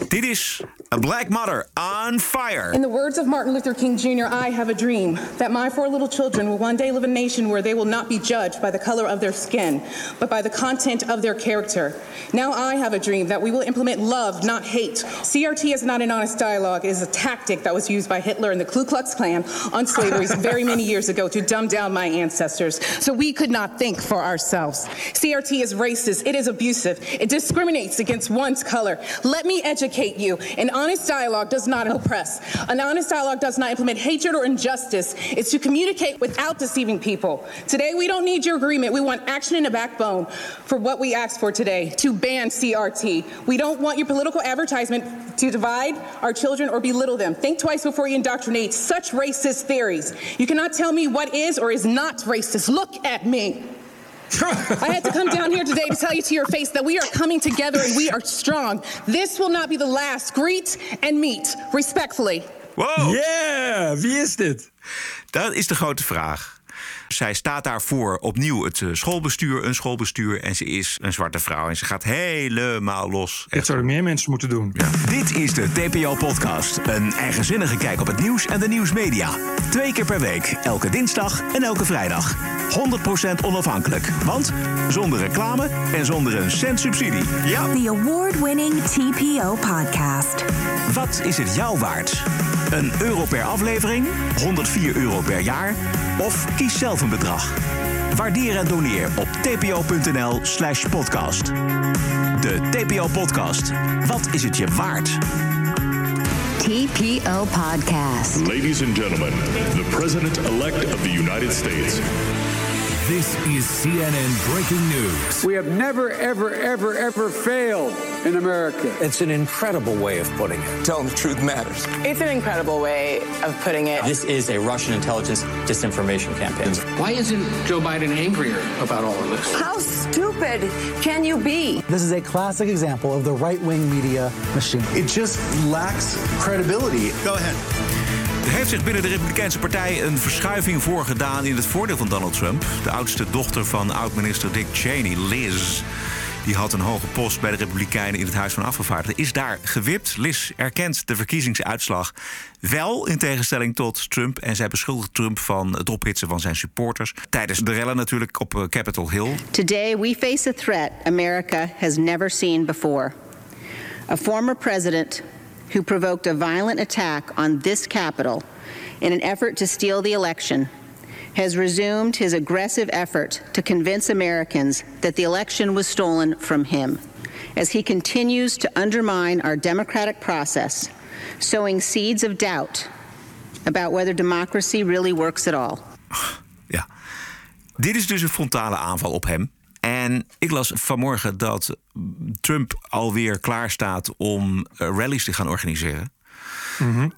Dit is A Black Mother on Fire. In the words of Martin Luther King Jr., I have a dream that my four little children will one day live in a nation where they will not be judged by the color of their skin, but by the content of their character. Now I have a dream that we will implement love, not hate. CRT is not an honest dialogue. It is a tactic that was used by Hitler and the Ku Klux Klan on slavery [laughs] very many years ago to dumb down my ancestors so we could not think for ourselves. CRT is racist. It is abusive. It discriminates against one's color. Let me educate you. An honest dialogue does not oppress. An honest dialogue does not implement hatred or injustice. It's to communicate without deceiving people. Today, we don't need your agreement. We want action and a backbone for what we asked for today to ban CRT. We don't want your political advertisement to divide our children or belittle them. Think twice before you indoctrinate such racist theories. You cannot tell me what is or is not racist. Look at me. I had to come down here today to tell you to your face that we are coming together and we are strong. This will not be the last. Greet and meet respectfully. Wow. Yeah, wie is dit? Dat is de grote vraag. Zij staat daarvoor opnieuw het eh, schoolbestuur, een schoolbestuur. En ze is een zwarte vrouw. En ze gaat helemaal los. Dat zouden meer mensen moeten doen. Dit is de TPO-podcast. Een eigenzinnige kijk op het nieuws en de nieuwsmedia. Twee keer per week, elke dinsdag en elke vrijdag. 100% onafhankelijk. Want zonder reclame en zonder een cent subsidie. Ja. The award-winning TPO podcast. Wat is het jou waard? Een euro per aflevering? 104 euro per jaar? Of kies zelf een bedrag. Waardeer en doneer op tpo.nl slash podcast. De TPO-podcast. Wat is het je waard? TPO Podcast. Ladies and gentlemen, the President-elect of the United States. This is CNN breaking news. We have never, ever, ever, ever failed in America. It's an incredible way of putting it. Telling the truth matters. It's an incredible way of putting it. This is a Russian intelligence disinformation campaign. Why isn't Joe Biden angrier about all of this? How stupid can you be? This is a classic example of the right wing media machine. It just lacks credibility. Go ahead. Er heeft zich binnen de Republikeinse Partij een verschuiving voorgedaan in het voordeel van Donald Trump. De oudste dochter van oud-minister Dick Cheney, Liz. Die had een hoge post bij de Republikeinen in het Huis van Afgevaardigden. Is daar gewipt. Liz erkent de verkiezingsuitslag wel in tegenstelling tot Trump. En zij beschuldigt Trump van het ophitsen van zijn supporters. Tijdens de rellen natuurlijk op eh, Capitol Hill. Today, we face a threat America has never seen before. A former president who provoked a violent attack on this Capitol in an effort to steal the election has resumed his aggressive effort to convince Americans that the election was stolen from him as he continues to undermine our democratic process, sowing seeds of doubt about whether democracy really works at all. [sighs] Ja. Dit is dus een frontale aanval op hem. En ik las vanmorgen dat Trump alweer klaar staat om eh, rallies te gaan organiseren.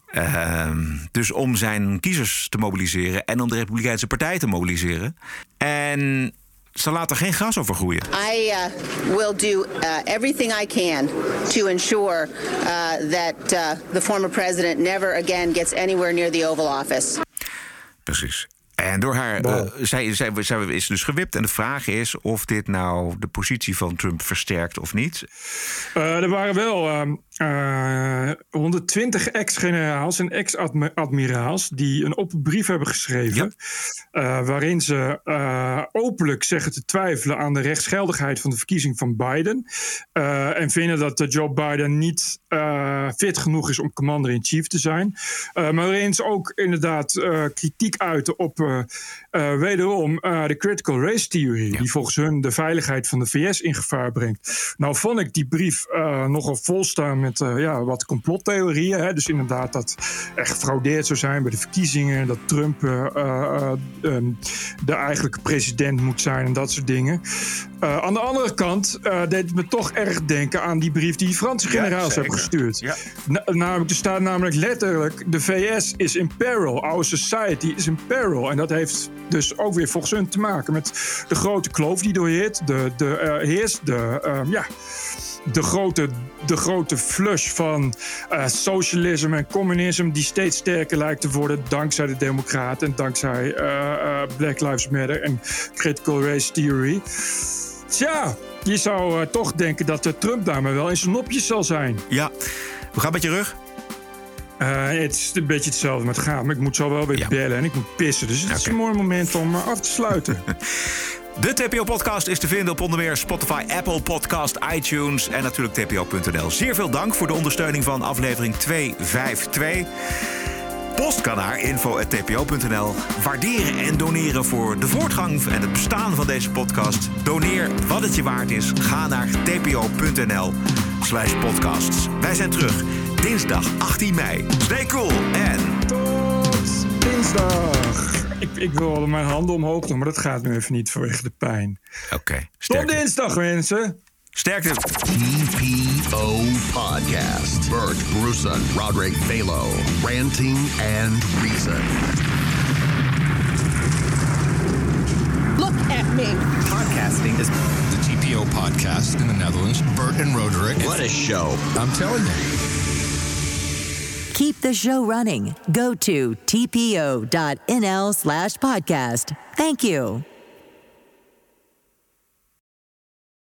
Ehm, dus om zijn kiezers te mobiliseren en om de Republikeinse Partij te mobiliseren. En ze laten geen gras over groeien. I uh, will do uh, everything I can to ensure uh, that uh, the former president never again gets anywhere near the Oval Office. Precies. En door haar, eh, zij, zij, zij is dus gewipt. En de vraag is of dit nou de positie van Trump versterkt of niet. Eh, er waren wel ehm, eh, 120 ex-generaals en ex-admiraals die een open brief hebben geschreven. eh, waarin ze eh, openlijk zeggen te twijfelen aan de rechtsgeldigheid van de verkiezing van Biden. Eh, en vinden dat Joe Biden niet eh, fit genoeg is om commander-in-chief te zijn. Eh, maar waarin ze ook inderdaad eh, kritiek uiten op eh, eh, wederom eh, de critical race theorie. Die volgens hun de veiligheid van de VS in gevaar brengt. Nou vond ik die brief nogal volstaan met ja, wat complottheorieën. Hè? Dus inderdaad dat er gefraudeerd zou zijn bij de verkiezingen. Dat Trump eh, eh, ehm, de eigenlijke president moet zijn en dat soort dingen. Eh, aan de andere kant eh, deed het me toch erg denken aan die brief die Franse generaals hebben gestuurd. Na- namelijk, er staat namelijk letterlijk: de VS is in peril, our society is in peril. En dat heeft dus ook weer volgens hun te maken met de grote kloof die doorheert, de, de, eh, heerst, de, ehm, ja, de, grote, de grote flush van eh, socialisme en communisme, die steeds sterker lijkt te worden dankzij de Democraten en dankzij Black Lives Matter en critical race theory. Tja, je zou eh, toch denken dat de Trump daarmee wel in zijn nopjes zal zijn. Ja, hoe gaat het met je rug? Eh, het is een beetje hetzelfde met gaan, maar ik moet zo wel weer bellen en ik moet pissen. Dus het is een mooi moment om eh, af te sluiten. [laughs] De TPO-podcast is te vinden op onder meer Spotify, Apple Podcast, iTunes en natuurlijk tpo.nl. Zeer veel dank voor de ondersteuning van aflevering 252. Post kan naar info.tpo.nl. Waarderen en doneren voor de voortgang en het bestaan van deze podcast. Doneer wat het je waard is. Ga naar tpo.nl slash podcasts. Wij zijn terug dinsdag 18 mei. Stay cool en... Tot dinsdag. Ik, ik mijn handen omhoog doen, maar dat gaat nu even niet vanwege de pijn. Oké. Tot dinsdag, mensen. Sterkte. TPO Podcast. Bert Bruson, Roderick Balo, Ranting and Reason. Look at me. Podcasting is the TPO podcast in the Netherlands. Bert and Roderick. What a show. I'm telling you. Keep the show running. Go to tpo.nl slash podcast. Thank you.